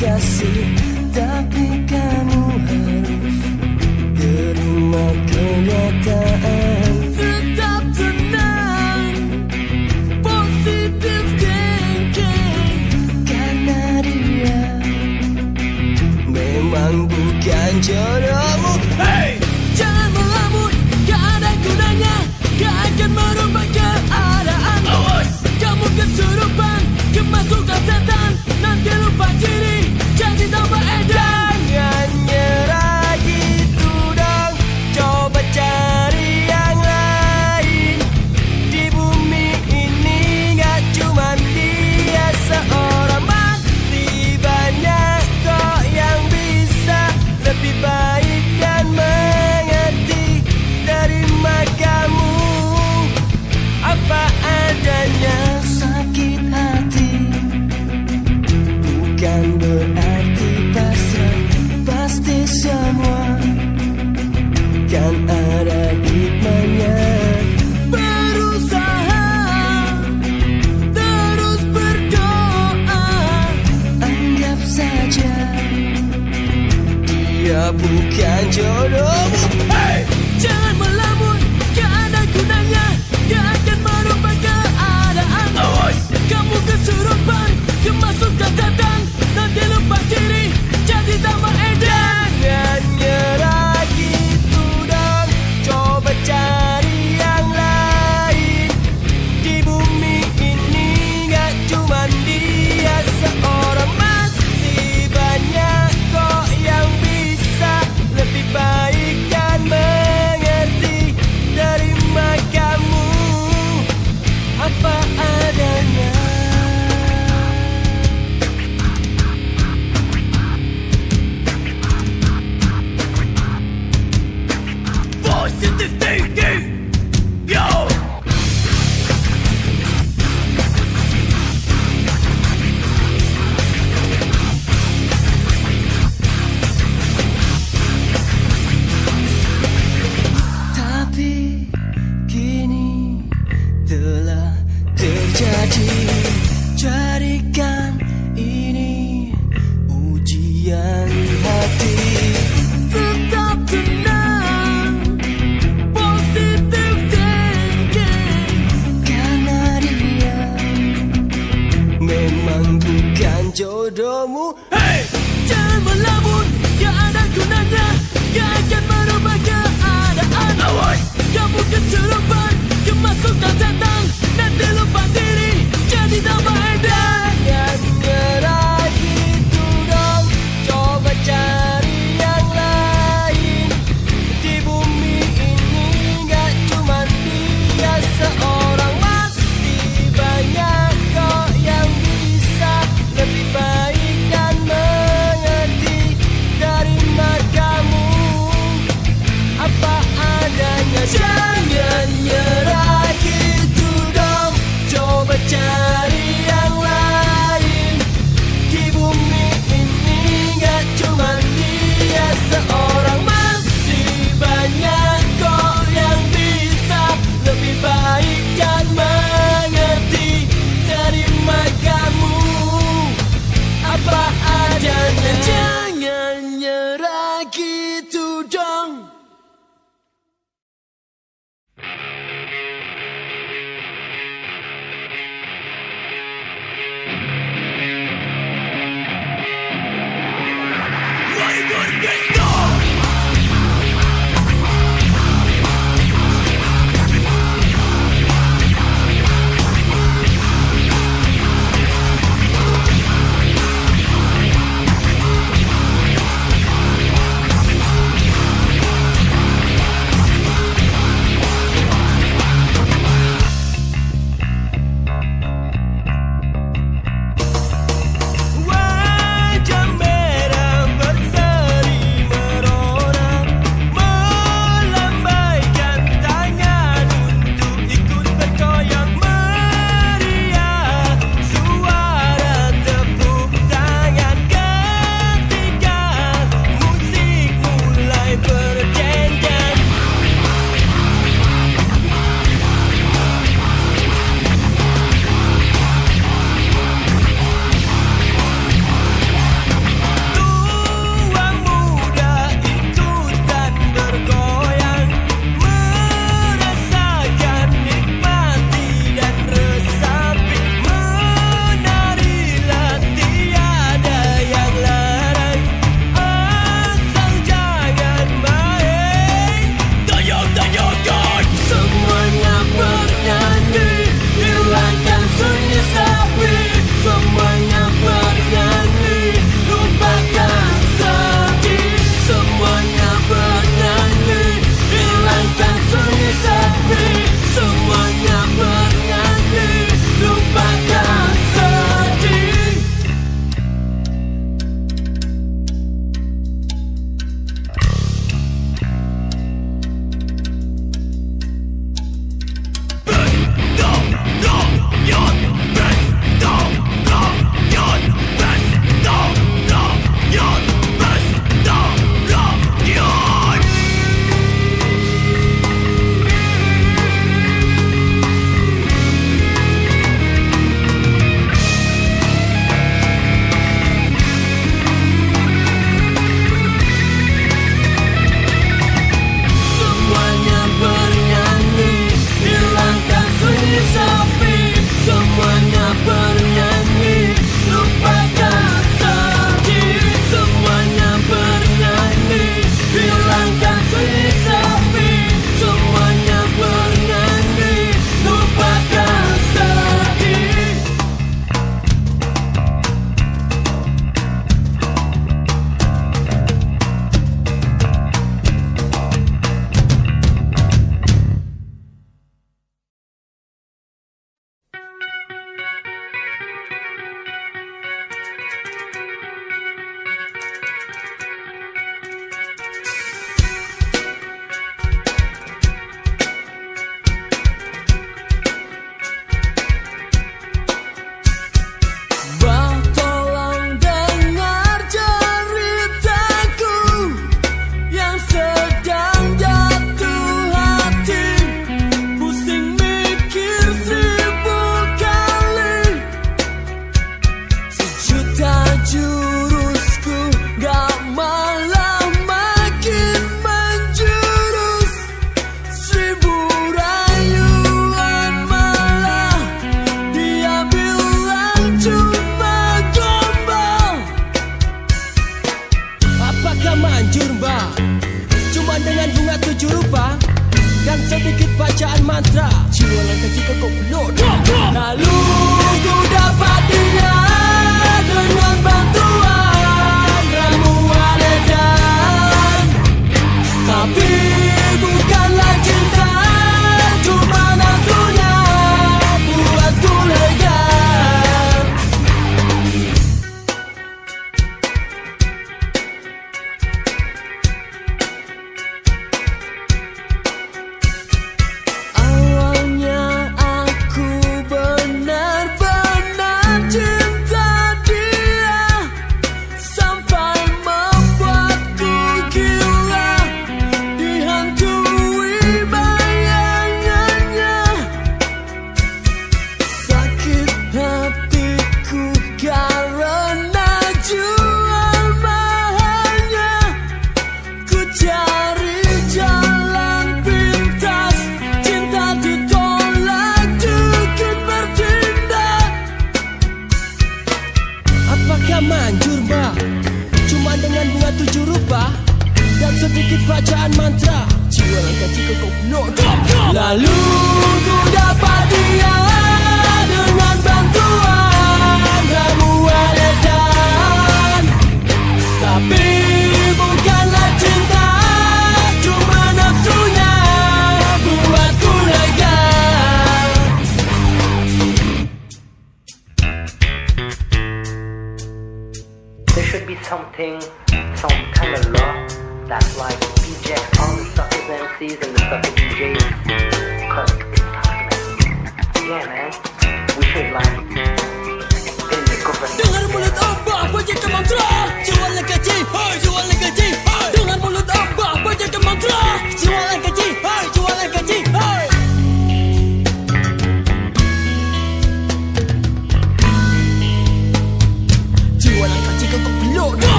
kasih. Tapi